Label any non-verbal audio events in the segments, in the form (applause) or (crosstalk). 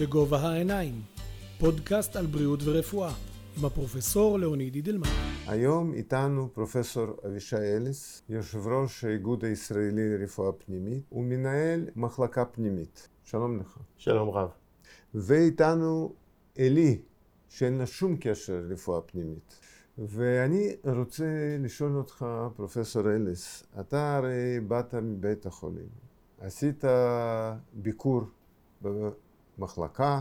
בגובה העיניים, פודקאסט על בריאות ורפואה, עם הפרופסור לאוניד אידלמן. היום איתנו פרופסור אבישי אליס, יושב ראש האיגוד הישראלי לרפואה פנימית ומנהל מחלקה פנימית. שלום לך. שלום רב. ואיתנו אלי, שאין לה שום קשר לרפואה פנימית. ואני רוצה לשאול אותך, פרופסור אליס, אתה הרי באת מבית החולים, עשית ביקור במחלקה,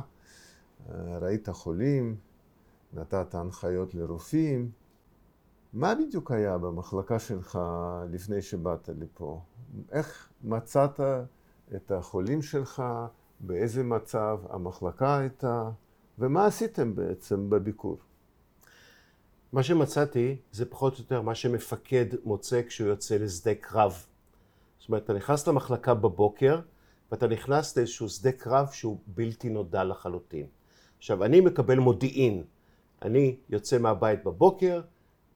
ראית חולים, נתת הנחיות לרופאים. מה בדיוק היה במחלקה שלך לפני שבאת לפה? איך מצאת את החולים שלך? באיזה מצב המחלקה הייתה? ומה עשיתם בעצם בביקור? מה שמצאתי זה פחות או יותר מה שמפקד מוצא כשהוא יוצא לשדה קרב. זאת אומרת, אתה נכנס למחלקה בבוקר ואתה נכנס לאיזשהו שדה קרב שהוא בלתי נודע לחלוטין. עכשיו, אני מקבל מודיעין. אני יוצא מהבית בבוקר,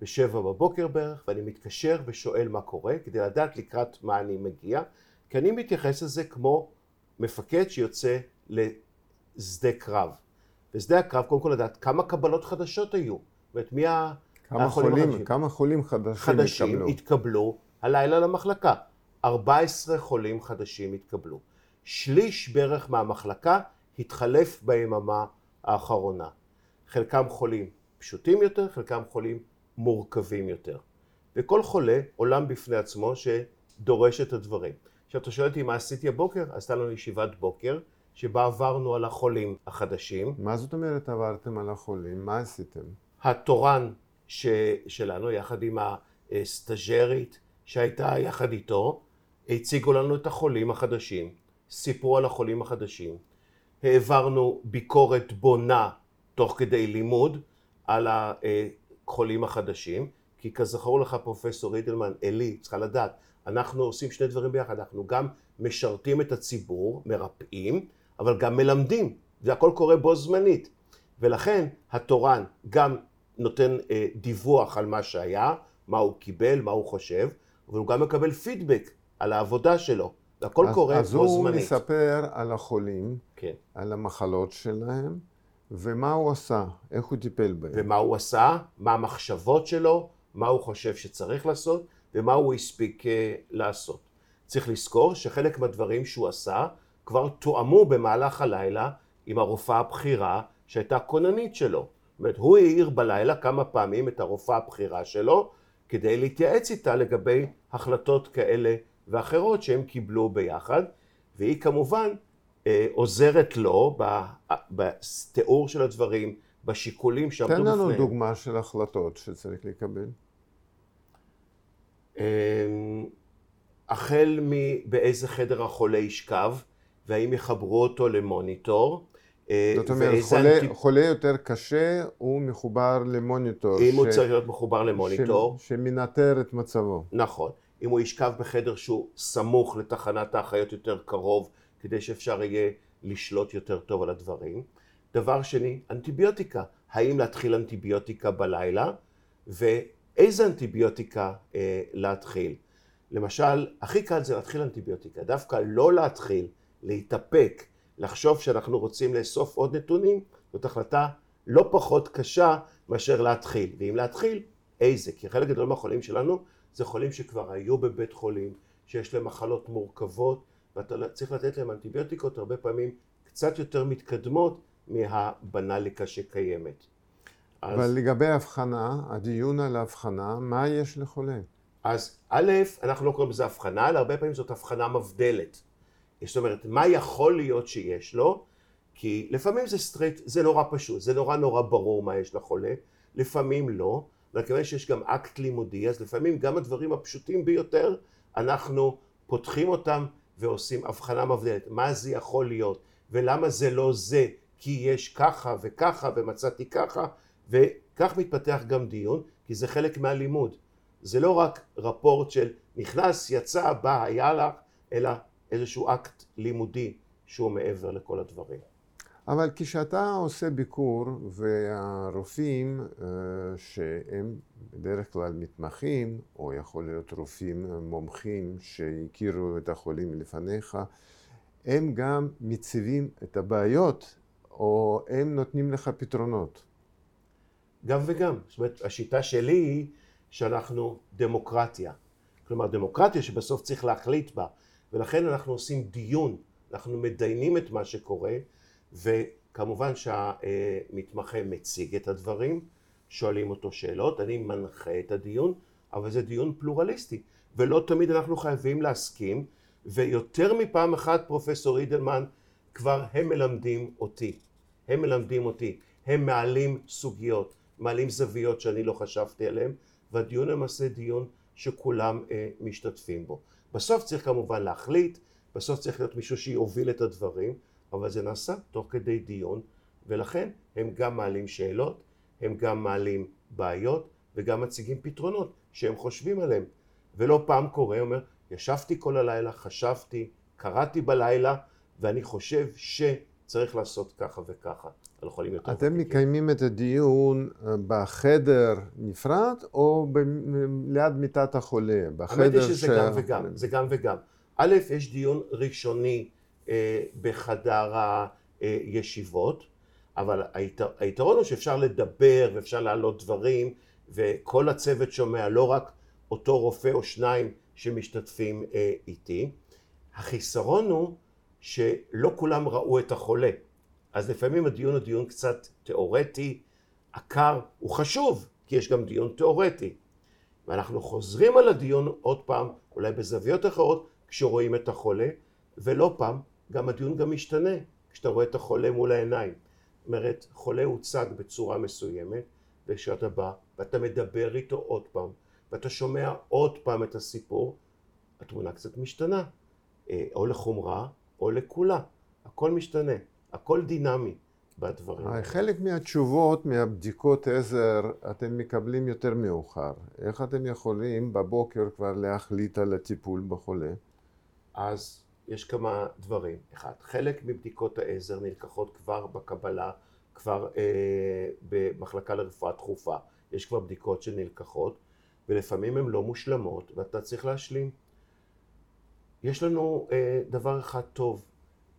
בשבע בבוקר בערך, ואני מתקשר ושואל מה קורה, כדי לדעת לקראת מה אני מגיע, כי אני מתייחס לזה כמו מפקד שיוצא לשדה קרב. בשדה הקרב, קודם כל לדעת כמה קבלות חדשות היו. זאת אומרת, מי כמה חולים, כמה חולים חדשים, חדשים התקבלו? התקבלו הלילה למחלקה. 14 חולים חדשים התקבלו. שליש בערך מהמחלקה התחלף ביממה האחרונה. חלקם חולים פשוטים יותר, חלקם חולים מורכבים יותר. וכל חולה עולם בפני עצמו שדורש את הדברים. עכשיו אתה שואל אותי מה עשיתי הבוקר? הייתה לנו ישיבת בוקר שבה עברנו על החולים החדשים. מה זאת אומרת עברתם על החולים? מה עשיתם? התורן ש... שלנו יחד עם הסטאג'רית שהייתה יחד איתו הציגו לנו את החולים החדשים, סיפרו על החולים החדשים, העברנו ביקורת בונה תוך כדי לימוד על החולים החדשים, כי כזכור לך פרופסור אידלמן, אלי, צריכה לדעת, אנחנו עושים שני דברים ביחד, אנחנו גם משרתים את הציבור, מרפאים, אבל גם מלמדים, זה הכל קורה בו זמנית, ולכן התורן גם נותן אה, דיווח על מה שהיה, מה הוא קיבל, מה הוא חושב, אבל הוא גם מקבל פידבק על העבודה שלו. הכל אז, קורה אז בו זמנית. אז הוא מספר על החולים, כן. על המחלות שלהם, ומה הוא עשה, איך הוא טיפל בהם. ומה הוא עשה, מה המחשבות שלו, מה הוא חושב שצריך לעשות, ומה הוא הספיק אה, לעשות. צריך לזכור שחלק מהדברים שהוא עשה כבר תואמו במהלך הלילה עם הרופאה הבכירה שהייתה כוננית שלו. זאת אומרת, הוא העיר בלילה כמה פעמים את הרופאה הבכירה שלו כדי להתייעץ איתה לגבי החלטות כאלה ואחרות שהם קיבלו ביחד, והיא כמובן אה, עוזרת לו בתיאור של הדברים, בשיקולים שעמדו תן בפניהם. לנו דוגמה של החלטות שצריך לקבל. אמ, החל מבאיזה חדר החולה ישכב, והאם יחברו אותו למוניטור. אה, זאת אומרת, חולה, אנטי- חולה יותר קשה, הוא מחובר למוניטור. אם הוא ש- צריך להיות מחובר למוניטור, ש... שמנטר את מצבו. נכון. אם הוא ישכב בחדר שהוא סמוך לתחנת האחיות יותר קרוב, כדי שאפשר יהיה לשלוט יותר טוב על הדברים. דבר שני, אנטיביוטיקה. האם להתחיל אנטיביוטיקה בלילה, ואיזה אנטיביוטיקה אה, להתחיל. למשל, הכי קל זה להתחיל אנטיביוטיקה. דווקא לא להתחיל, להתאפק, לחשוב שאנחנו רוצים לאסוף עוד נתונים, זאת החלטה לא פחות קשה מאשר להתחיל. ואם להתחיל, איזה? כי חלק גדול מהחולים שלנו זה חולים שכבר היו בבית חולים, שיש להם מחלות מורכבות, ואתה צריך לתת להם אנטיביוטיקות הרבה פעמים קצת יותר מתקדמות מהבנליקה שקיימת. אז, אבל לגבי הבחנה, הדיון על ההבחנה, מה יש לחולה? אז א', אנחנו לא קוראים לזה הבחנה, אלא הרבה פעמים זאת הבחנה מבדלת. זאת אומרת, מה יכול להיות שיש לו? כי לפעמים זה straight, זה נורא פשוט, זה נורא נורא ברור מה יש לחולה, לפעמים לא, וכיוון שיש גם אקט לימודי, אז לפעמים גם הדברים הפשוטים ביותר, אנחנו פותחים אותם ועושים הבחנה מבדלת. מה זה יכול להיות, ולמה זה לא זה, כי יש ככה וככה ומצאתי ככה, וכך מתפתח גם דיון, כי זה חלק מהלימוד. זה לא רק רפורט של נכנס, יצא, בא, היה לך, אלא איזשהו אקט לימודי שהוא מעבר לכל הדברים. אבל כשאתה עושה ביקור והרופאים אה, שהם בדרך כלל מתמחים, או יכול להיות רופאים מומחים שהכירו את החולים לפניך, הם גם מציבים את הבעיות או הם נותנים לך פתרונות? גם וגם. זאת אומרת, השיטה שלי היא שאנחנו דמוקרטיה. כלומר, דמוקרטיה שבסוף צריך להחליט בה, ולכן אנחנו עושים דיון, אנחנו מדיינים את מה שקורה, וכמובן שהמתמחה מציג את הדברים, שואלים אותו שאלות, אני מנחה את הדיון, אבל זה דיון פלורליסטי, ולא תמיד אנחנו חייבים להסכים, ויותר מפעם אחת פרופסור אידלמן כבר הם מלמדים אותי, הם מלמדים אותי, הם מעלים סוגיות, מעלים זוויות שאני לא חשבתי עליהן, והדיון למעשה דיון שכולם אה, משתתפים בו. בסוף צריך כמובן להחליט, בסוף צריך להיות מישהו שיוביל את הדברים, אבל זה נעשה תוך כדי דיון, ולכן הם גם מעלים שאלות, הם גם מעלים בעיות, וגם מציגים פתרונות שהם חושבים עליהם. ולא פעם קורה, אומר, ישבתי כל הלילה, חשבתי, קראתי בלילה, ואני חושב שצריך לעשות ככה וככה. על חולים יותר אתם ותיקים. מקיימים את הדיון אה, בחדר נפרד, או ב... ליד מיטת החולה? בחדר האמת היא שזה ש... גם וגם, זה גם וגם. א', יש דיון ראשוני בחדר הישיבות, אבל היתר, היתרון הוא שאפשר לדבר ואפשר להעלות דברים, וכל הצוות שומע, לא רק אותו רופא או שניים שמשתתפים אה, איתי. החיסרון הוא שלא כולם ראו את החולה. אז לפעמים הדיון הוא דיון קצת תיאורטי, עקר, הוא חשוב, כי יש גם דיון תיאורטי. ואנחנו חוזרים על הדיון עוד פעם, אולי בזוויות אחרות, כשרואים את החולה, ולא פעם, גם הדיון גם משתנה, כשאתה רואה את החולה מול העיניים. זאת אומרת, חולה הוצג בצורה מסוימת, וכשאתה בא ואתה מדבר איתו עוד פעם, ואתה שומע עוד פעם את הסיפור, התמונה קצת משתנה, אה, או לחומרה או לכולה, הכל משתנה. הכל דינמי בדברים. חלק מהתשובות, מהבדיקות עזר, אתם מקבלים יותר מאוחר. איך אתם יכולים בבוקר כבר להחליט על הטיפול בחולה? אז יש כמה דברים. אחד, חלק מבדיקות העזר נלקחות כבר בקבלה, כבר אה, במחלקה לרפואה דחופה. יש כבר בדיקות שנלקחות, ולפעמים הן לא מושלמות, ואתה צריך להשלים. יש לנו אה, דבר אחד טוב,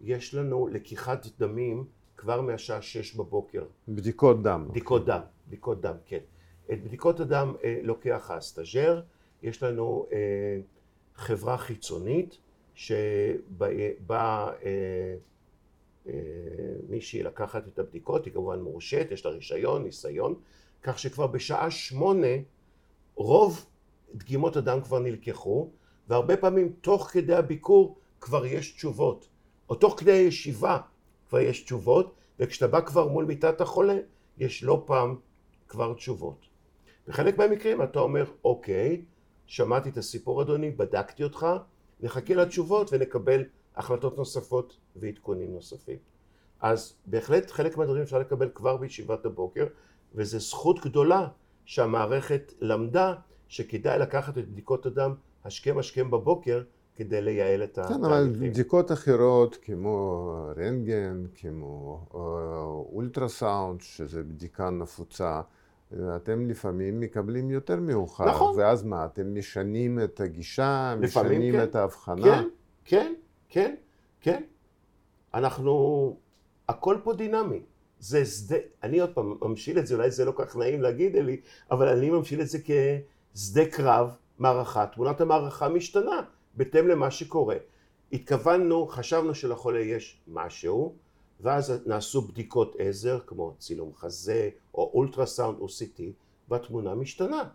יש לנו לקיחת דמים כבר מהשעה שש בבוקר. בדיקות דם. בדיקות דם, בדיקות דם, כן. את בדיקות הדם אה, לוקח הסטאג'ר, יש לנו אה, חברה חיצונית שבאה אה, אה, מישהי לקחת את הבדיקות, היא כמובן מורשית, יש לה רישיון, ניסיון, כך שכבר בשעה שמונה רוב דגימות הדם כבר נלקחו, והרבה פעמים תוך כדי הביקור כבר יש תשובות. או תוך כדי הישיבה כבר יש תשובות, וכשאתה בא כבר מול מיטת החולה, יש לא פעם כבר תשובות. בחלק מהמקרים אתה אומר, אוקיי, שמעתי את הסיפור אדוני, בדקתי אותך, נחכה לתשובות ונקבל החלטות נוספות ועדכונים נוספים. אז בהחלט חלק מהדברים אפשר לקבל כבר בישיבת הבוקר, וזו זכות גדולה שהמערכת למדה שכדאי לקחת את בדיקות הדם השכם השכם בבוקר כדי לייעל את התהליכים. כן, אבל בדיקות אחרות כמו רנטגן, כמו אה, אולטרסאונד, שזה בדיקה נפוצה, אתם לפעמים מקבלים יותר מאוחר. נכון. ואז מה, אתם משנים את הגישה, משנים כן. את ההבחנה? כן, כן, כן, כן. אנחנו, הכל פה דינמי. זה שדה, אני עוד פעם ממשיל את זה, אולי זה לא כל כך נעים להגיד לי, אבל אני ממשיל את זה כשדה קרב, מערכה. תמונת המערכה משתנה. בהתאם למה שקורה. התכוונו, חשבנו שלחולה יש משהו, ואז נעשו בדיקות עזר כמו צילום חזה או אולטרסאונד או CT, והתמונה משתנה.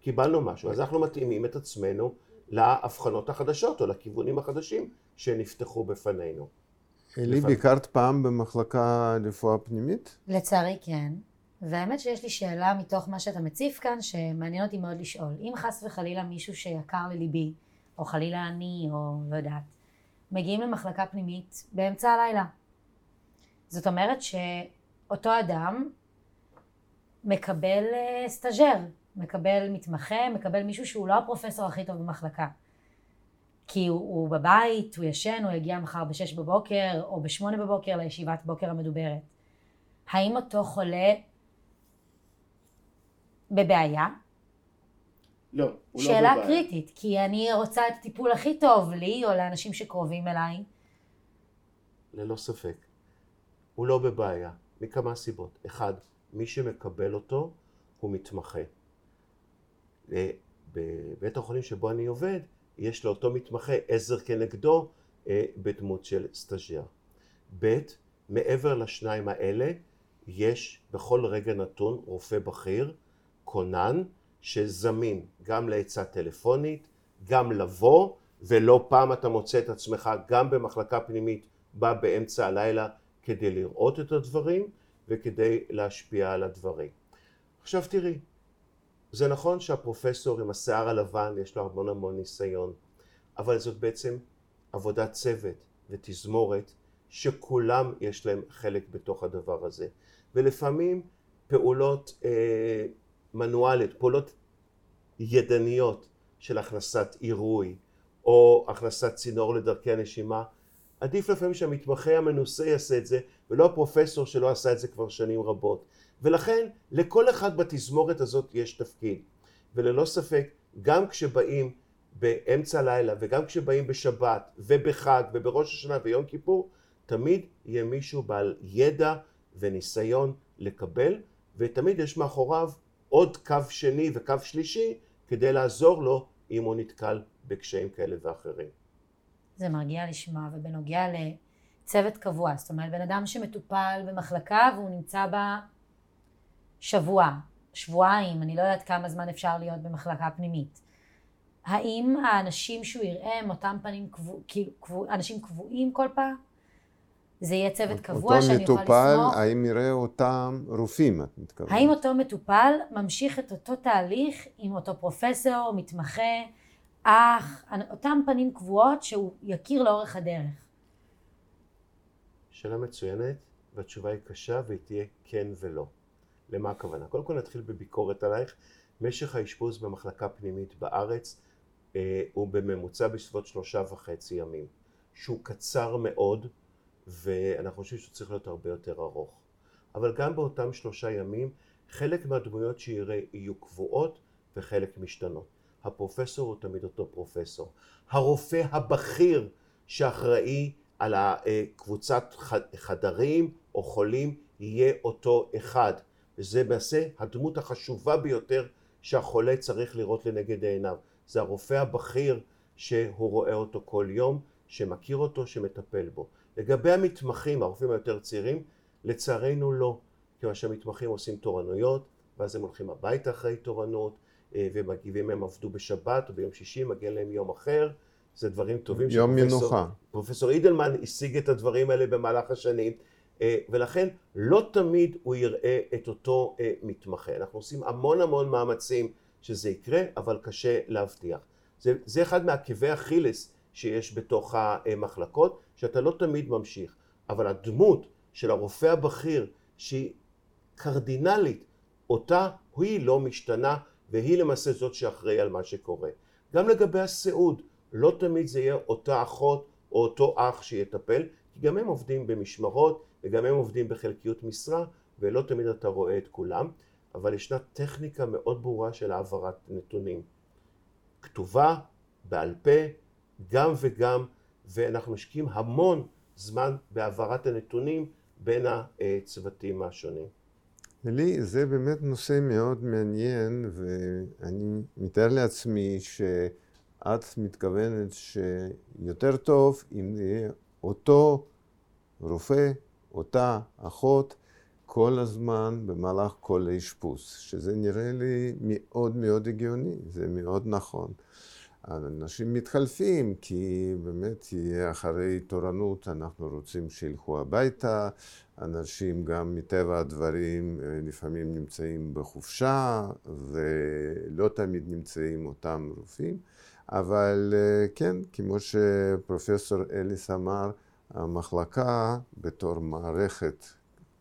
קיבלנו משהו, אז אנחנו מתאימים את עצמנו לאבחנות החדשות או לכיוונים החדשים שנפתחו בפנינו. אלי, לפ... ביקרת פעם במחלקה רפואה פנימית? לצערי כן. והאמת שיש לי שאלה מתוך מה שאתה מציף כאן, שמעניין אותי מאוד לשאול. אם חס וחלילה מישהו שיקר לליבי, או חלילה אני, או לא יודעת, מגיעים למחלקה פנימית באמצע הלילה. זאת אומרת שאותו אדם מקבל אה, סטאג'ר, מקבל מתמחה, מקבל מישהו שהוא לא הפרופסור הכי טוב במחלקה. כי הוא, הוא בבית, הוא ישן, הוא יגיע מחר בשש בבוקר או בשמונה בבוקר לישיבת בוקר המדוברת. האם אותו חולה בבעיה? לא, הוא לא בבעיה. שאלה קריטית, כי אני רוצה את הטיפול הכי טוב לי או לאנשים שקרובים אליי. ללא ספק. הוא לא בבעיה, מכמה סיבות. אחד, מי שמקבל אותו הוא מתמחה. בבית החולים שבו אני עובד, יש לאותו מתמחה עזר כנגדו אה, בדמות של סטאג'ר. ב', מעבר לשניים האלה, יש בכל רגע נתון רופא בכיר, כונן, שזמין גם לעצה טלפונית, גם לבוא, ולא פעם אתה מוצא את עצמך גם במחלקה פנימית, בא באמצע הלילה כדי לראות את הדברים וכדי להשפיע על הדברים. עכשיו תראי, זה נכון שהפרופסור עם השיער הלבן יש לו המון המון ניסיון, אבל זאת בעצם עבודת צוות ותזמורת שכולם יש להם חלק בתוך הדבר הזה. ולפעמים פעולות אה, מנואליות, פעולות ידניות של הכנסת עירוי או הכנסת צינור לדרכי הנשימה, עדיף לפעמים שהמתמחה המנוסה יעשה את זה ולא הפרופסור שלא עשה את זה כבר שנים רבות. ולכן לכל אחד בתזמורת הזאת יש תפקיד. וללא ספק, גם כשבאים באמצע הלילה וגם כשבאים בשבת ובחג ובראש השנה ויום כיפור, תמיד יהיה מישהו בעל ידע וניסיון לקבל, ותמיד יש מאחוריו עוד קו שני וקו שלישי כדי לעזור לו אם הוא נתקל בקשיים כאלה ואחרים. זה מרגיע לשמוע, ובנוגע לצוות קבוע, זאת אומרת בן אדם שמטופל במחלקה והוא נמצא בה שבוע, שבועיים, אני לא יודעת כמה זמן אפשר להיות במחלקה פנימית. האם האנשים שהוא יראה הם אותם פנים קבוע, כאילו קבוע, אנשים קבועים כל פעם? זה יהיה צוות קבוע שאני יכולה לסמוך? אותו מטופל, האם יראה אותם רופאים, את מתכוונת? האם אותו מטופל ממשיך את אותו תהליך עם אותו פרופסור, מתמחה, אח, אותם פנים קבועות שהוא יכיר לאורך הדרך? שאלה מצוינת, והתשובה היא קשה והיא תהיה כן ולא. למה הכוונה? קודם כל נתחיל בביקורת עלייך. משך האשפוז במחלקה פנימית בארץ אה, הוא בממוצע בסביבות שלושה וחצי ימים, שהוא קצר מאוד ואנחנו חושבים שהוא צריך להיות הרבה יותר ארוך. אבל גם באותם שלושה ימים חלק מהדמויות שיראה יהיו קבועות וחלק משתנות. הפרופסור הוא תמיד אותו פרופסור. הרופא הבכיר שאחראי על קבוצת חדרים או חולים יהיה אותו אחד. וזה למעשה הדמות החשובה ביותר שהחולה צריך לראות לנגד עיניו. זה הרופא הבכיר שהוא רואה אותו כל יום, שמכיר אותו, שמטפל בו. לגבי המתמחים, הרופאים היותר צעירים, לצערנו לא. כיוון שהמתמחים עושים תורנויות, ואז הם הולכים הביתה אחרי תורנות, ומגיבים הם עבדו בשבת או ביום שישי, מגיע להם יום אחר. זה דברים טובים. יום מנוחה. פרופסור אידלמן השיג את הדברים האלה במהלך השנים, אה, ולכן לא תמיד הוא יראה את אותו אה, מתמחה. אנחנו עושים המון המון מאמצים שזה יקרה, אבל קשה להבטיח. זה, זה אחד מעקבי אכילס שיש בתוך המחלקות, שאתה לא תמיד ממשיך. אבל הדמות של הרופא הבכיר, שהיא קרדינלית, אותה היא לא משתנה, והיא למעשה זאת שאחראי על מה שקורה. גם לגבי הסיעוד, לא תמיד זה יהיה אותה אחות או אותו אח שיטפל, כי גם הם עובדים במשמרות וגם הם עובדים בחלקיות משרה, ולא תמיד אתה רואה את כולם, אבל ישנה טכניקה מאוד ברורה של העברת נתונים. כתובה, בעל פה, גם וגם, ואנחנו משקיעים המון זמן בהעברת הנתונים בין הצוותים השונים. לי זה באמת נושא מאוד מעניין, ואני מתאר לעצמי שאת מתכוונת שיותר טוב אם יהיה אותו רופא, אותה אחות, כל הזמן במהלך כל האשפוז, שזה נראה לי מאוד מאוד הגיוני, זה מאוד נכון. אנשים מתחלפים, כי באמת אחרי תורנות אנחנו רוצים שילכו הביתה, אנשים גם מטבע הדברים לפעמים נמצאים בחופשה ולא תמיד נמצאים אותם רופאים, אבל כן, כמו שפרופסור אליס אמר, המחלקה בתור מערכת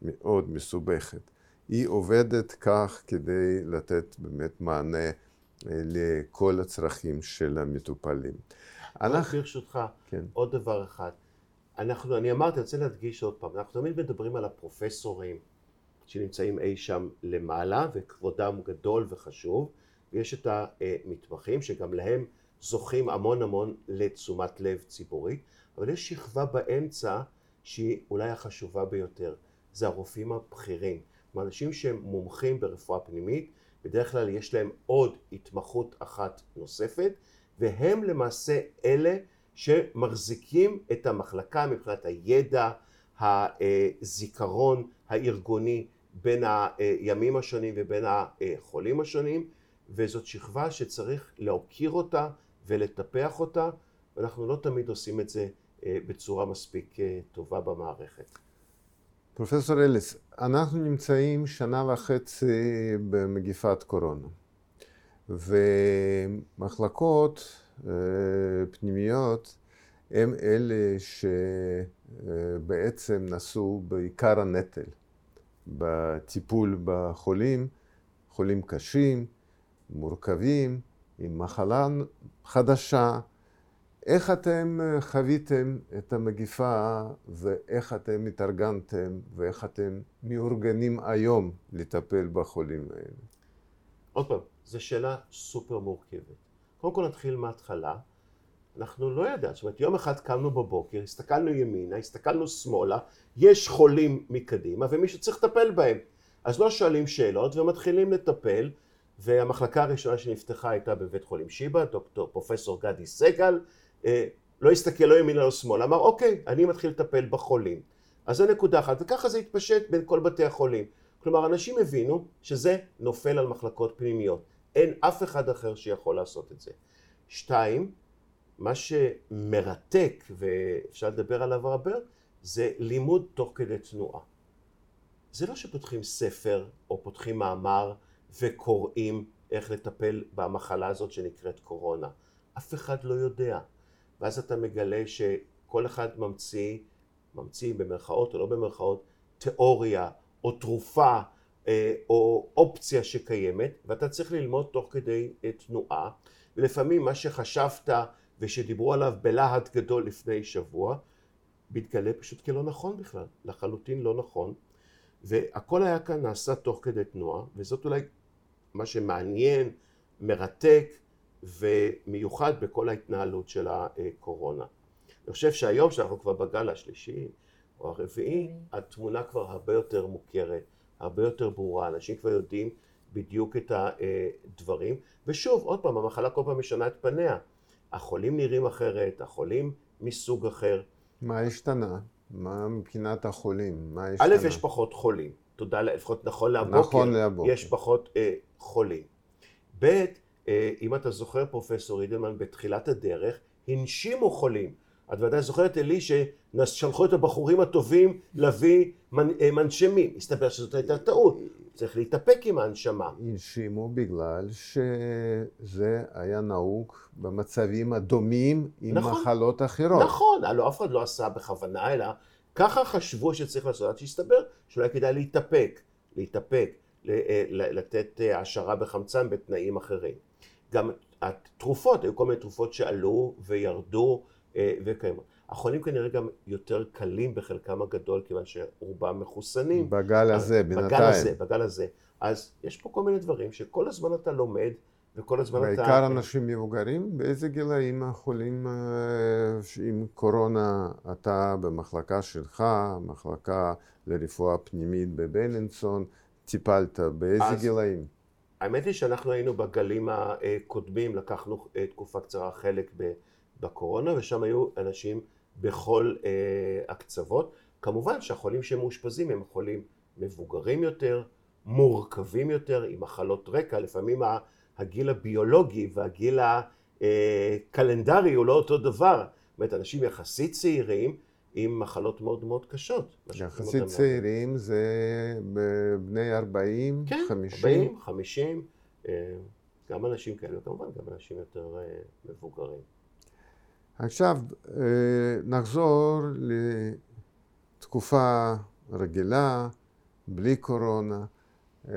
מאוד מסובכת, היא עובדת כך כדי לתת באמת מענה לכל הצרכים של המטופלים. אנחנו... ברשותך, כן. עוד דבר אחד. אנחנו, אני אמרתי, אני רוצה להדגיש עוד פעם, אנחנו תמיד מדברים על הפרופסורים שנמצאים אי שם למעלה, וכבודם גדול וחשוב, ויש את המתמחים שגם להם זוכים המון המון לתשומת לב ציבורית, אבל יש שכבה באמצע שהיא אולי החשובה ביותר, זה הרופאים הבכירים. אנשים שהם מומחים ברפואה פנימית, בדרך כלל יש להם עוד התמחות אחת נוספת, והם למעשה אלה שמחזיקים את המחלקה מבחינת הידע, הזיכרון הארגוני בין הימים השונים ובין החולים השונים, וזאת שכבה שצריך להוקיר אותה ולטפח אותה, ואנחנו לא תמיד עושים את זה בצורה מספיק טובה במערכת. פרופסור אליס, אנחנו נמצאים שנה וחצי במגיפת קורונה, ומחלקות אה, פנימיות הם אלה שבעצם נשאו בעיקר הנטל בטיפול בחולים, חולים קשים, מורכבים, עם מחלה חדשה. איך אתם חוויתם את המגיפה ואיך אתם התארגנתם ואיך אתם מאורגנים היום לטפל בחולים האלה? עוד פעם, זו שאלה סופר מורכבת. קודם כל נתחיל מההתחלה. אנחנו לא ידענו, זאת אומרת יום אחד קמנו בבוקר, הסתכלנו ימינה, הסתכלנו שמאלה, יש חולים מקדימה ומישהו צריך לטפל בהם. אז לא שואלים שאלות ומתחילים לטפל והמחלקה הראשונה שנפתחה הייתה בבית חולים שיבא, דוקטור פרופסור גדי סגל, אה, לא הסתכל לא ימינה לא שמאלה, אמר אוקיי, אני מתחיל לטפל בחולים. אז זו נקודה אחת, וככה זה התפשט בין כל בתי החולים. כלומר, אנשים הבינו שזה נופל על מחלקות פנימיות. אין אף אחד אחר שיכול לעשות את זה. שתיים, מה שמרתק, ואפשר לדבר עליו הרבה, זה לימוד תוך כדי תנועה. זה לא שפותחים ספר או פותחים מאמר וקוראים איך לטפל במחלה הזאת שנקראת קורונה. אף אחד לא יודע. ואז אתה מגלה שכל אחד ממציא, ממציא במרכאות או לא במרכאות, תיאוריה או תרופה אה, או אופציה שקיימת, ואתה צריך ללמוד תוך כדי אה, תנועה, ולפעמים מה שחשבת ושדיברו עליו בלהט גדול לפני שבוע, מתגלה פשוט כלא נכון בכלל, לחלוטין לא נכון, והכל היה כאן נעשה תוך כדי תנועה, וזאת אולי מה שמעניין, מרתק ומיוחד בכל ההתנהלות של הקורונה. אני חושב שהיום שאנחנו כבר בגל השלישי או הרביעי, התמונה כבר הרבה יותר מוכרת, הרבה יותר ברורה, אנשים כבר יודעים בדיוק את הדברים, ושוב, עוד פעם, המחלה כל פעם משנה את פניה. החולים נראים אחרת, החולים מסוג אחר. מה השתנה? מה מבחינת החולים? מה השתנה? א', יש פחות חולים. תודה, לפחות נכון להבוקר, נכון להבוקר. יש פחות אה, חולים. ב', אם אתה זוכר פרופסור אידלמן, בתחילת הדרך הנשימו חולים. את ודאי זוכרת אלי ששלחו את הבחורים הטובים להביא אה, מנשמים. הסתבר שזאת הייתה טעות. צריך להתאפק עם ההנשמה. הנשימו בגלל שזה היה נהוג במצבים הדומים עם נכון, מחלות אחרות. נכון, הלוא אף אחד לא עשה בכוונה, אלא ככה חשבו שצריך לעשות, עד שהסתבר שאולי כדאי להתאפק, להתאפק, אה, לתת אה, העשרה בחמצן בתנאים אחרים. גם התרופות, היו כל מיני תרופות שעלו וירדו אה, וקיימות. החולים כנראה גם יותר קלים בחלקם הגדול, כיוון שרובם מחוסנים. בגל הזה, בינתיים. בגל הזה, בגל הזה. אז יש פה כל מיני דברים שכל הזמן אתה לומד, וכל הזמן בעיקר אתה... בעיקר אנשים מבוגרים? באיזה גילאים החולים עם קורונה אתה במחלקה שלך, מחלקה לרפואה פנימית בבילינסון, טיפלת? באיזה אז, גילאים? האמת היא שאנחנו היינו בגלים הקודמים, לקחנו תקופה קצרה חלק בקורונה, ושם היו אנשים בכל הקצוות. כמובן שהחולים שמאושפזים הם חולים מבוגרים יותר, מורכבים יותר, עם מחלות רקע, לפעמים הגיל הביולוגי והגיל הקלנדרי הוא לא אותו דבר. זאת אומרת, אנשים יחסית צעירים עם מחלות מאוד מאוד קשות. יחסית צעירים זה בני 40, כן, 50? כן, 40, 50, גם אנשים כאלה, כמובן גם אנשים יותר אה, מבוגרים. עכשיו אה, נחזור לתקופה רגילה, בלי קורונה. אה,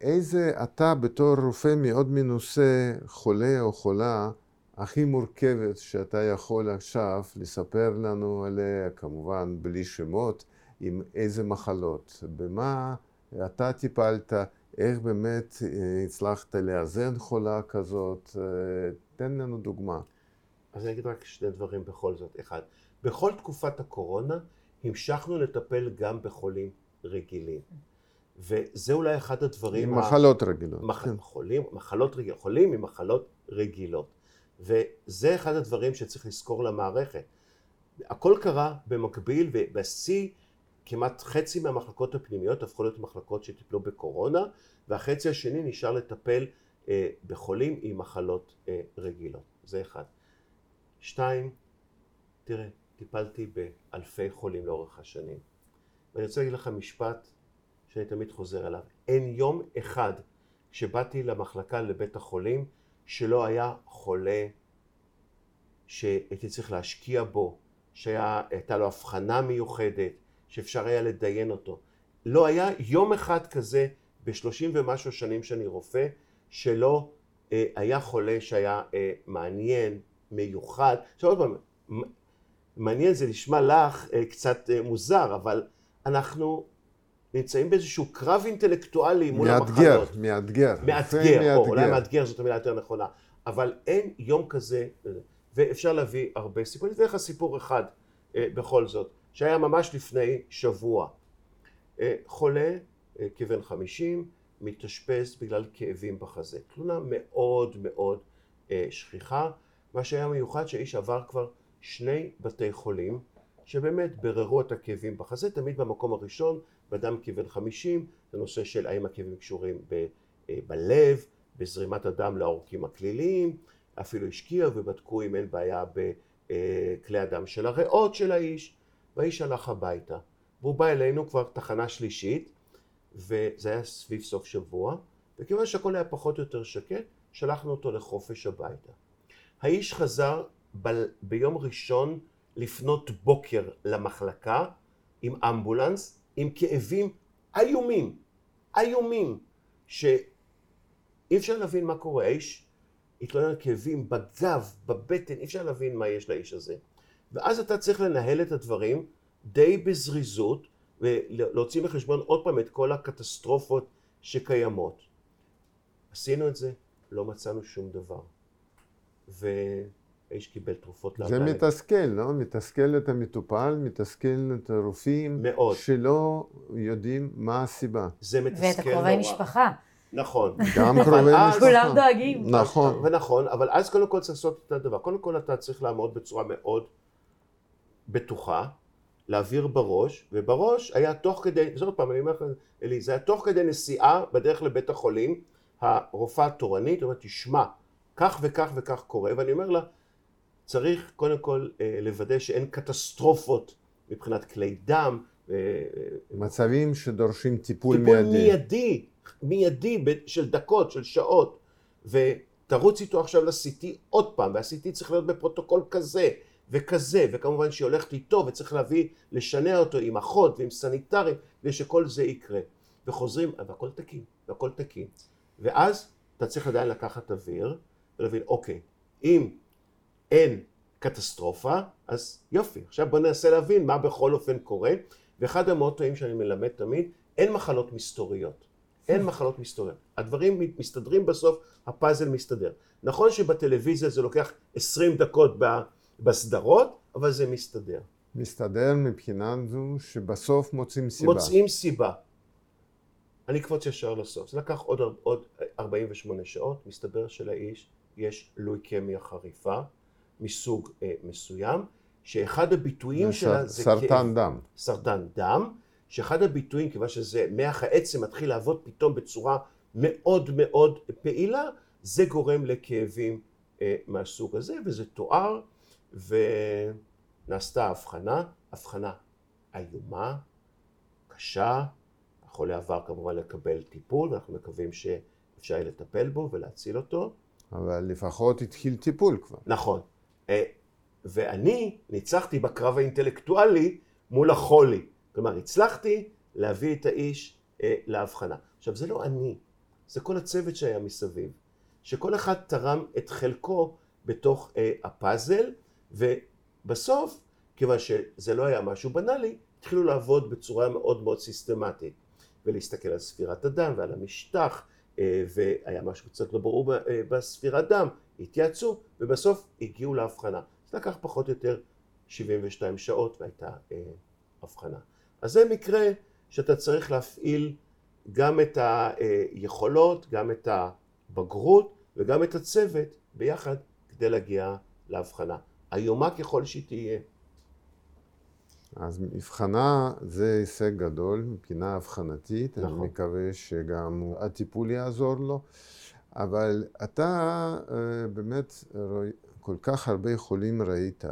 איזה אתה בתור רופא מאוד מנוסה, חולה או חולה, הכי מורכבת שאתה יכול עכשיו לספר לנו עליה, כמובן בלי שמות, עם איזה מחלות, במה אתה טיפלת, איך באמת אה, הצלחת לאזן חולה כזאת, אה, תן לנו דוגמה. אז אני אגיד רק שני דברים בכל זאת. אחד, בכל תקופת הקורונה המשכנו לטפל גם בחולים רגילים. וזה אולי אחד הדברים... עם מחלות רגילות. מח... כן. חולים, מחלות רגילות, חולים עם מחלות רגילות. וזה אחד הדברים שצריך לזכור למערכת. הכל קרה במקביל, ובשיא כמעט חצי מהמחלקות הפנימיות הפכו להיות מחלקות שטיפלו בקורונה, והחצי השני נשאר לטפל אה, בחולים עם מחלות אה, רגילות. זה אחד. שתיים, תראה, טיפלתי באלפי חולים לאורך השנים. ואני רוצה להגיד לך משפט שאני תמיד חוזר אליו. אין יום אחד שבאתי למחלקה לבית החולים שלא היה חולה שהייתי צריך להשקיע בו, שהייתה לו הבחנה מיוחדת, שאפשר היה לדיין אותו. לא היה יום אחד כזה בשלושים ומשהו שנים שאני רופא, שלא אה, היה חולה שהיה אה, מעניין, מיוחד. עכשיו עוד פעם, מעניין זה נשמע לך אה, קצת אה, מוזר, אבל אנחנו נמצאים באיזשהו קרב אינטלקטואלי מול מאתגר, המחלות. מאתגר. מאתגר, או אולי מאתגר זאת המילה יותר נכונה, אבל אין יום כזה, ואפשר להביא הרבה סיפורים. אני אתן לך סיפור אחד אה, בכל זאת, שהיה ממש לפני שבוע. אה, חולה אה, כבן חמישים, מתאשפז בגלל כאבים בחזה. תלונה מאוד מאוד אה, שכיחה. מה שהיה מיוחד שהאיש עבר כבר שני בתי חולים שבאמת בררו את הכאבים בחזה, תמיד במקום הראשון, באדם כבן חמישים, זה נושא של האם הכאבים קשורים ב, אה, בלב, בזרימת הדם לעורקים הכליליים, אפילו השקיעו ובדקו אם אין בעיה בכלי הדם של הריאות של האיש, והאיש הלך הביתה. והוא בא אלינו כבר תחנה שלישית, וזה היה סביב סוף שבוע, וכיוון שהכל היה פחות או יותר שקט, שלחנו אותו לחופש הביתה. האיש חזר ב- ביום ראשון לפנות בוקר למחלקה עם אמבולנס, עם כאבים איומים, איומים, שאי אפשר להבין מה קורה. האיש התלונן על כאבים בגב, בבטן, אי אפשר להבין מה יש לאיש הזה. ואז אתה צריך לנהל את הדברים די בזריזות, ולהוציא בחשבון עוד פעם את כל הקטסטרופות שקיימות. עשינו את זה, לא מצאנו שום דבר. והאיש קיבל תרופות זה להרבה- מתסכל, לא? מתסכל את המטופל, מתסכל את הרופאים, מאוד. שלא יודעים מה הסיבה. זה מתסכל ואת נורא. הקרובי משפחה. נכון. גם קרובי משפחה. כולם דואגים. נכון. ונכון, אבל אז קודם כל צריך לעשות את הדבר. קודם כל אתה צריך לעמוד בצורה מאוד בטוחה, להעביר בראש, ובראש היה תוך כדי, זאת פעם, אני אומר לך, אלי, זה היה תוך כדי נסיעה בדרך לבית החולים, הרופאה התורנית אומרת, תשמע, כך וכך וכך קורה, ואני אומר לה, צריך קודם כל אה, לוודא שאין קטסטרופות מבחינת כלי דם, אה, מצבים שדורשים טיפול טיפול מיידי. מיידי, מיידי ב- של דקות, של שעות, ותרוץ איתו עכשיו ל-CT עוד פעם, וה-CT צריך להיות בפרוטוקול כזה וכזה, וכמובן שהיא הולכת איתו וצריך להביא, לשנע אותו עם אחות ועם סניטרים, כדי שכל זה יקרה. וחוזרים, והכל תקין, והכל תקין. ואז אתה צריך עדיין לקחת אוויר ולהבין, אוקיי, אם אין קטסטרופה, אז יופי, עכשיו בוא ננסה להבין מה בכל אופן קורה, ואחד המוטואים שאני מלמד תמיד, אין מחלות מסתוריות. אין מחלות מסתוריות. הדברים מסתדרים בסוף, הפאזל מסתדר. נכון שבטלוויזיה זה לוקח 20 דקות בסדרות, אבל זה מסתדר. מסתדר מבחינה זו שבסוף מוצאים סיבה. מוצאים סיבה. אני אקפוץ ישר לסוף. זה לקח עוד, עוד 48 שעות, מסתבר שלאיש יש לויקמיה חריפה מסוג אה, מסוים, שאחד הביטויים זה שלה זה סרטן כאב, דם. סרטן דם, שאחד הביטויים, כיוון שזה מח העצם מתחיל לעבוד פתאום בצורה מאוד מאוד פעילה, זה גורם לכאבים אה, מהסוג הזה, וזה תואר, ונעשתה הבחנה, הבחנה איומה, קשה, החולה עבר כמובן לקבל טיפול, ואנחנו מקווים שאפשר יהיה לטפל בו ולהציל אותו. אבל לפחות התחיל טיפול כבר. נכון. אה, ואני ניצחתי בקרב האינטלקטואלי מול החולי. כלומר, הצלחתי להביא את האיש אה, להבחנה. עכשיו, זה לא אני, זה כל הצוות שהיה מסביב, שכל אחד תרם את חלקו בתוך אה, הפאזל, ובסוף, כיוון שזה לא היה משהו בנאלי, התחילו לעבוד בצורה מאוד מאוד סיסטמטית, ולהסתכל על ספירת הדם ועל המשטח, והיה משהו קצת לא ברור בספירת דם, התייעצו, ובסוף הגיעו להבחנה. זה לקח פחות או יותר 72 שעות והייתה אה, אבחנה. אז זה מקרה שאתה צריך להפעיל גם את היכולות, גם את הבגרות וגם את הצוות ביחד כדי להגיע להבחנה. איומה ככל שהיא תהיה. אז מבחנה זה הישג גדול מבחינה אבחנתית, נכון. אני מקווה שגם הטיפול יעזור לו, אבל אתה אה, באמת כל כך הרבה חולים ראית.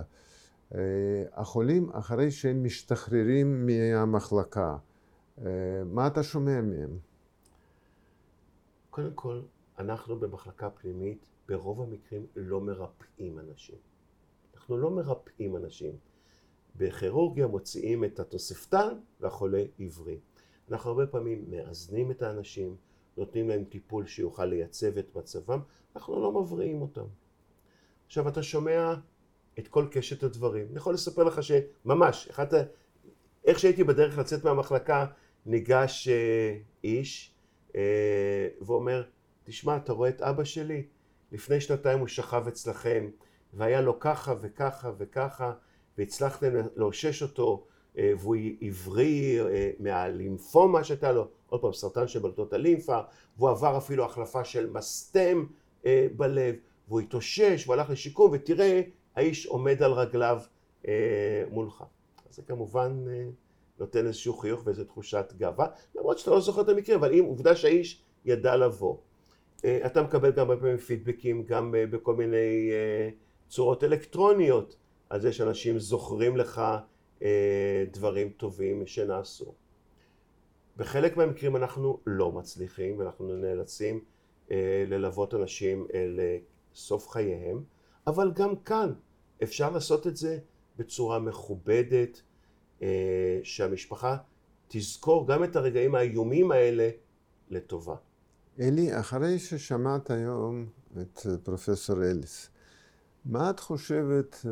אה, החולים, אחרי שהם משתחררים מהמחלקה, אה, מה אתה שומע מהם? קודם כל, אנחנו במחלקה פנימית ברוב המקרים לא מרפאים אנשים. אנחנו לא מרפאים אנשים. בכירורגיה מוציאים את התוספתן והחולה עברי. אנחנו הרבה פעמים מאזנים את האנשים, נותנים להם טיפול שיוכל לייצב את מצבם, אנחנו לא מבריאים אותם. עכשיו אתה שומע את כל קשת הדברים. אני יכול לספר לך שממש, אחת, איך שהייתי בדרך לצאת מהמחלקה, ניגש אה, איש אה, ואומר, תשמע, אתה רואה את אבא שלי? לפני שנתיים הוא שכב אצלכם, והיה לו ככה וככה וככה, והצלחתם לאושש אותו, והוא עברי אה, מהלימפומה שהייתה לו, עוד פעם, סרטן של בלטות הלימפה, והוא עבר אפילו החלפה של מסתם אה, בלב, והוא התאושש, והוא הלך לשיקום, ותראה, האיש עומד על רגליו מולך. זה כמובן נותן איזשהו חיוך ואיזו תחושת גאווה, למרות שאתה לא זוכר את המקרה, אבל אם עובדה שהאיש ידע לבוא. אתה מקבל גם הרבה פעמים פידבקים, גם בכל מיני צורות אלקטרוניות. על זה שאנשים זוכרים לך אה, דברים טובים שנעשו. בחלק מהמקרים אנחנו לא מצליחים ואנחנו נאלצים אה, ללוות אנשים לסוף חייהם, אבל גם כאן אפשר לעשות את זה בצורה מכובדת, אה, שהמשפחה תזכור גם את הרגעים האיומים האלה לטובה. אלי, אחרי ששמעת היום את פרופסור אליס, מה את חושבת אה,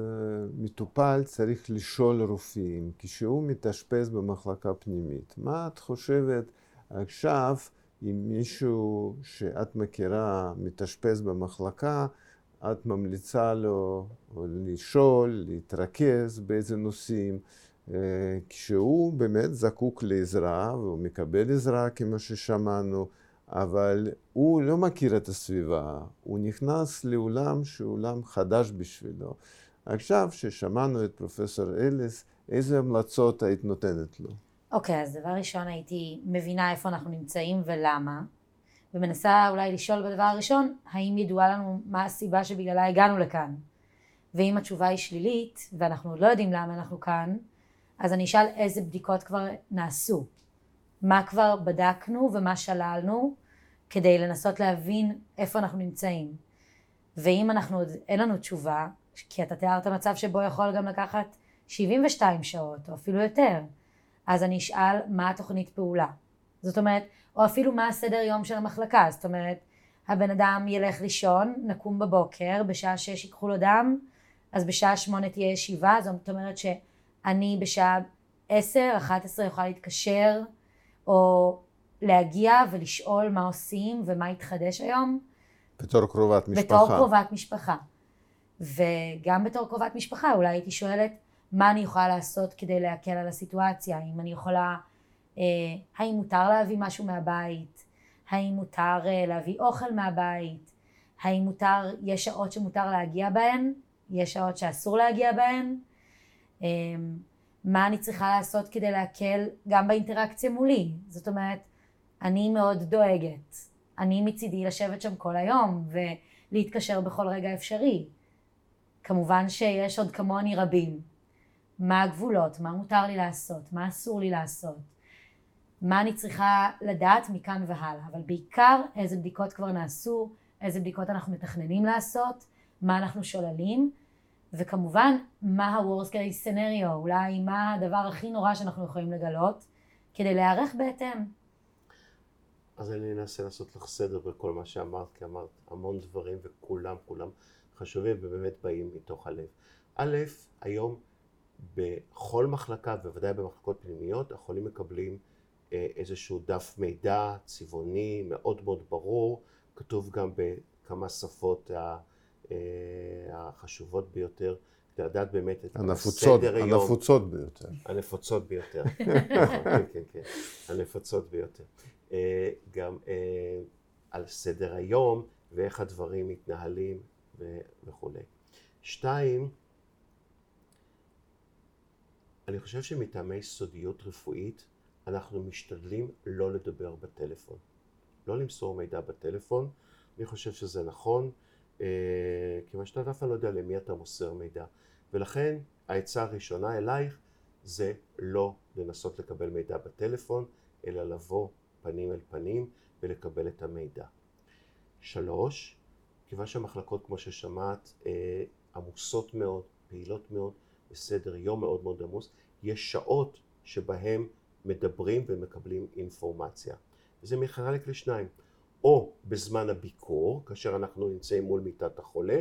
מטופל צריך לשאול רופאים כשהוא מתאשפז במחלקה פנימית? מה את חושבת עכשיו אם מישהו שאת מכירה מתאשפז במחלקה, את ממליצה לו לשאול, להתרכז באיזה נושאים, אה, כשהוא באמת זקוק לעזרה והוא מקבל עזרה כמו ששמענו, אבל הוא לא מכיר את הסביבה, הוא נכנס לעולם שהוא עולם חדש בשבילו. עכשיו ששמענו את פרופסור אליס, איזה המלצות היית נותנת לו? אוקיי, okay, אז דבר ראשון הייתי מבינה איפה אנחנו נמצאים ולמה, ומנסה אולי לשאול בדבר הראשון, האם ידועה לנו מה הסיבה שבגללה הגענו לכאן. ואם התשובה היא שלילית, ואנחנו עוד לא יודעים למה אנחנו כאן, אז אני אשאל איזה בדיקות כבר נעשו. מה כבר בדקנו ומה שללנו, כדי לנסות להבין איפה אנחנו נמצאים. ואם אנחנו עוד אין לנו תשובה, כי אתה תיארת מצב שבו יכול גם לקחת 72 שעות או אפילו יותר, אז אני אשאל מה התוכנית פעולה. זאת אומרת, או אפילו מה הסדר יום של המחלקה, זאת אומרת, הבן אדם ילך לישון, נקום בבוקר, בשעה 6 ייקחו לו דם, אז בשעה 8 תהיה ישיבה, זאת אומרת שאני בשעה 10, 11 יכולה להתקשר, או להגיע ולשאול מה עושים ומה התחדש היום. בתור קרובת משפחה. בתור קרובת משפחה. וגם בתור קרובת משפחה אולי הייתי שואלת מה אני יכולה לעשות כדי להקל על הסיטואציה, אם אני יכולה, אה, האם מותר להביא משהו מהבית, האם מותר אה, להביא אוכל מהבית, האם מותר, יש שעות שמותר להגיע בהן, יש שעות שאסור להגיע בהן, אה, מה אני צריכה לעשות כדי להקל גם באינטראקציה מולי, זאת אומרת אני מאוד דואגת. אני מצידי לשבת שם כל היום ולהתקשר בכל רגע אפשרי. כמובן שיש עוד כמוני רבים. מה הגבולות, מה מותר לי לעשות, מה אסור לי לעשות, מה אני צריכה לדעת מכאן והלאה, אבל בעיקר איזה בדיקות כבר נעשו, איזה בדיקות אנחנו מתכננים לעשות, מה אנחנו שוללים, וכמובן מה ה-Worst case scenario, אולי מה הדבר הכי נורא שאנחנו יכולים לגלות, כדי להיערך בהתאם. אז אני אנסה לעשות לך סדר בכל מה שאמרת, כי אמרת המון דברים וכולם, כולם חשובים ובאמת באים מתוך הלב. א', היום בכל מחלקה, בוודאי במחלקות פנימיות, החולים מקבלים אה, איזשהו דף מידע צבעוני מאוד מאוד ברור, כתוב גם בכמה שפות אה, החשובות ביותר, כדי לדעת באמת את הנפוצות, סדר היום. הנפוצות ביותר. הנפוצות ביותר. (laughs) נכון, כן, כן, כן. הנפוצות ביותר. אה, גם אה, על סדר היום ואיך הדברים מתנהלים וכולי. שתיים, אני חושב שמטעמי סודיות רפואית אנחנו משתדלים לא לדבר בטלפון. לא למסור מידע בטלפון. אני חושב שזה נכון, כיוון שאתה אף לא יודע למי אתה מוסר מידע. ולכן העצה הראשונה אלייך זה לא לנסות לקבל מידע בטלפון, אלא לבוא פנים אל פנים ולקבל את המידע. שלוש, כיוון שהמחלקות, כמו ששמעת, אה, עמוסות מאוד, פעילות מאוד, בסדר יום מאוד מאוד עמוס, יש שעות שבהם מדברים ומקבלים אינפורמציה. וזה מחלק לשניים. או בזמן הביקור, כאשר אנחנו נמצאים מול מיטת החולה,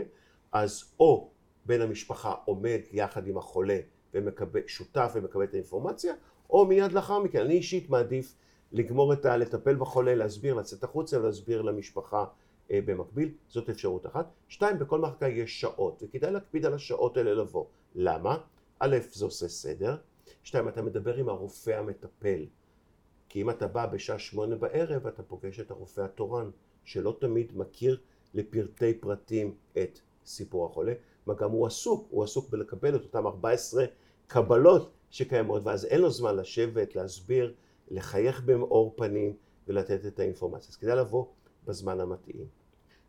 אז או בן המשפחה עומד יחד עם החולה ומקבל, שותף ומקבל את האינפורמציה, או מיד לאחר מכן. אני אישית מעדיף לגמור את ה... לטפל בחולה, להסביר, לצאת החוצה ולהסביר למשפחה אה, במקביל, זאת אפשרות אחת. שתיים, בכל מחלקה יש שעות, וכדאי להקפיד על השעות האלה לבוא. למה? א', זה עושה סדר. שתיים, אתה מדבר עם הרופא המטפל. כי אם אתה בא בשעה שמונה בערב, אתה פוגש את הרופא התורן, שלא תמיד מכיר לפרטי פרטים את סיפור החולה, מה גם הוא עסוק, הוא עסוק בלקבל את אותם 14 קבלות שקיימות, ואז אין לו זמן לשבת, להסביר, לחייך במאור פנים ולתת את האינפורמציה. אז כדאי לבוא בזמן המתאים.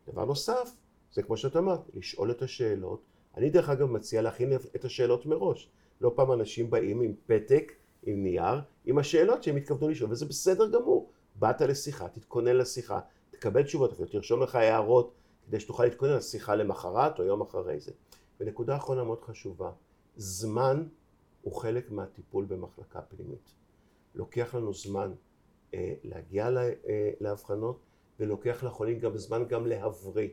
דבר נוסף, זה כמו שאת אמרת, לשאול את השאלות. אני דרך אגב מציע להכין את השאלות מראש. לא פעם אנשים באים עם פתק, עם נייר, עם השאלות שהם התכוונו לשאול, וזה בסדר גמור. באת לשיחה, תתכונן לשיחה, תקבל תשובות, אפילו תרשום לך הערות כדי שתוכל להתכונן לשיחה למחרת או יום אחרי זה. ונקודה אחרונה מאוד חשובה, זמן הוא חלק מהטיפול במחלקה פנימית. לוקח לנו זמן אה, להגיע לה, אה, לאבחנות, ולוקח לחולים גם זמן גם להבריא.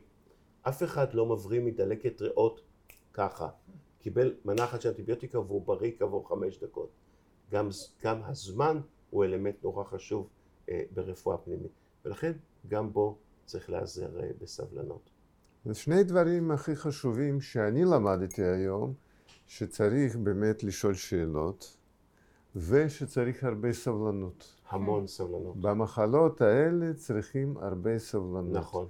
אף אחד לא מבריא מדלקת ריאות ככה. קיבל מנה אחת של אנטיביוטיקה והוא בריא כעבור חמש דקות. גם, גם הזמן הוא אלמנט נורא חשוב אה, ברפואה פנימית, ולכן גם בו צריך להיעזר אה, בסבלנות. זה שני דברים הכי חשובים שאני למדתי היום, שצריך באמת לשאול שאלות, ושצריך הרבה סבלנות. המון סבלנות. במחלות האלה צריכים הרבה סבלנות. נכון.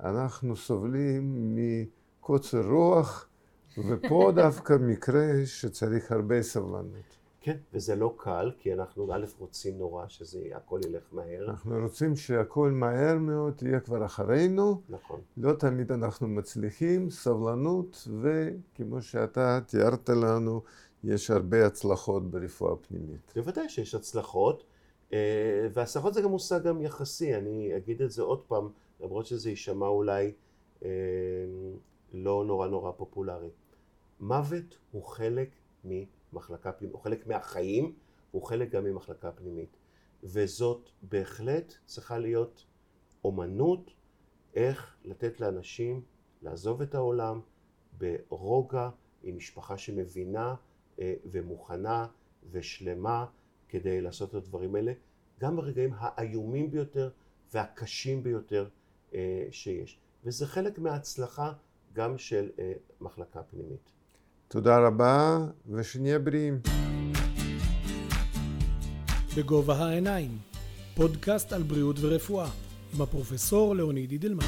אנחנו סובלים מקוצר רוח, ופה (laughs) דווקא מקרה שצריך הרבה סבלנות. כן, וזה לא קל, כי אנחנו א' רוצים נורא שזה הכל ילך מהר. אנחנו רוצים שהכל מהר מאוד יהיה כבר אחרינו. נכון. לא תמיד אנחנו מצליחים, סבלנות, וכמו שאתה תיארת לנו, יש הרבה הצלחות ברפואה פנימית. בוודאי שיש הצלחות, אה, והצלחות זה גם מושג גם יחסי, אני אגיד את זה עוד פעם, למרות שזה יישמע אולי אה, לא נורא נורא פופולרי. מוות הוא חלק ממחלקה פנימית, הוא חלק מהחיים, הוא חלק גם ממחלקה פנימית. וזאת בהחלט צריכה להיות אומנות איך לתת לאנשים לעזוב את העולם ברוגע, עם משפחה שמבינה אה, ומוכנה ושלמה כדי לעשות את הדברים האלה, גם ברגעים האיומים ביותר והקשים ביותר אה, שיש. וזה חלק מההצלחה גם של אה, מחלקה פנימית. תודה רבה, ושנהיה בריאים. בגובה העיניים, פודקאסט על בריאות ורפואה, עם הפרופסור לאוניד אידלמן.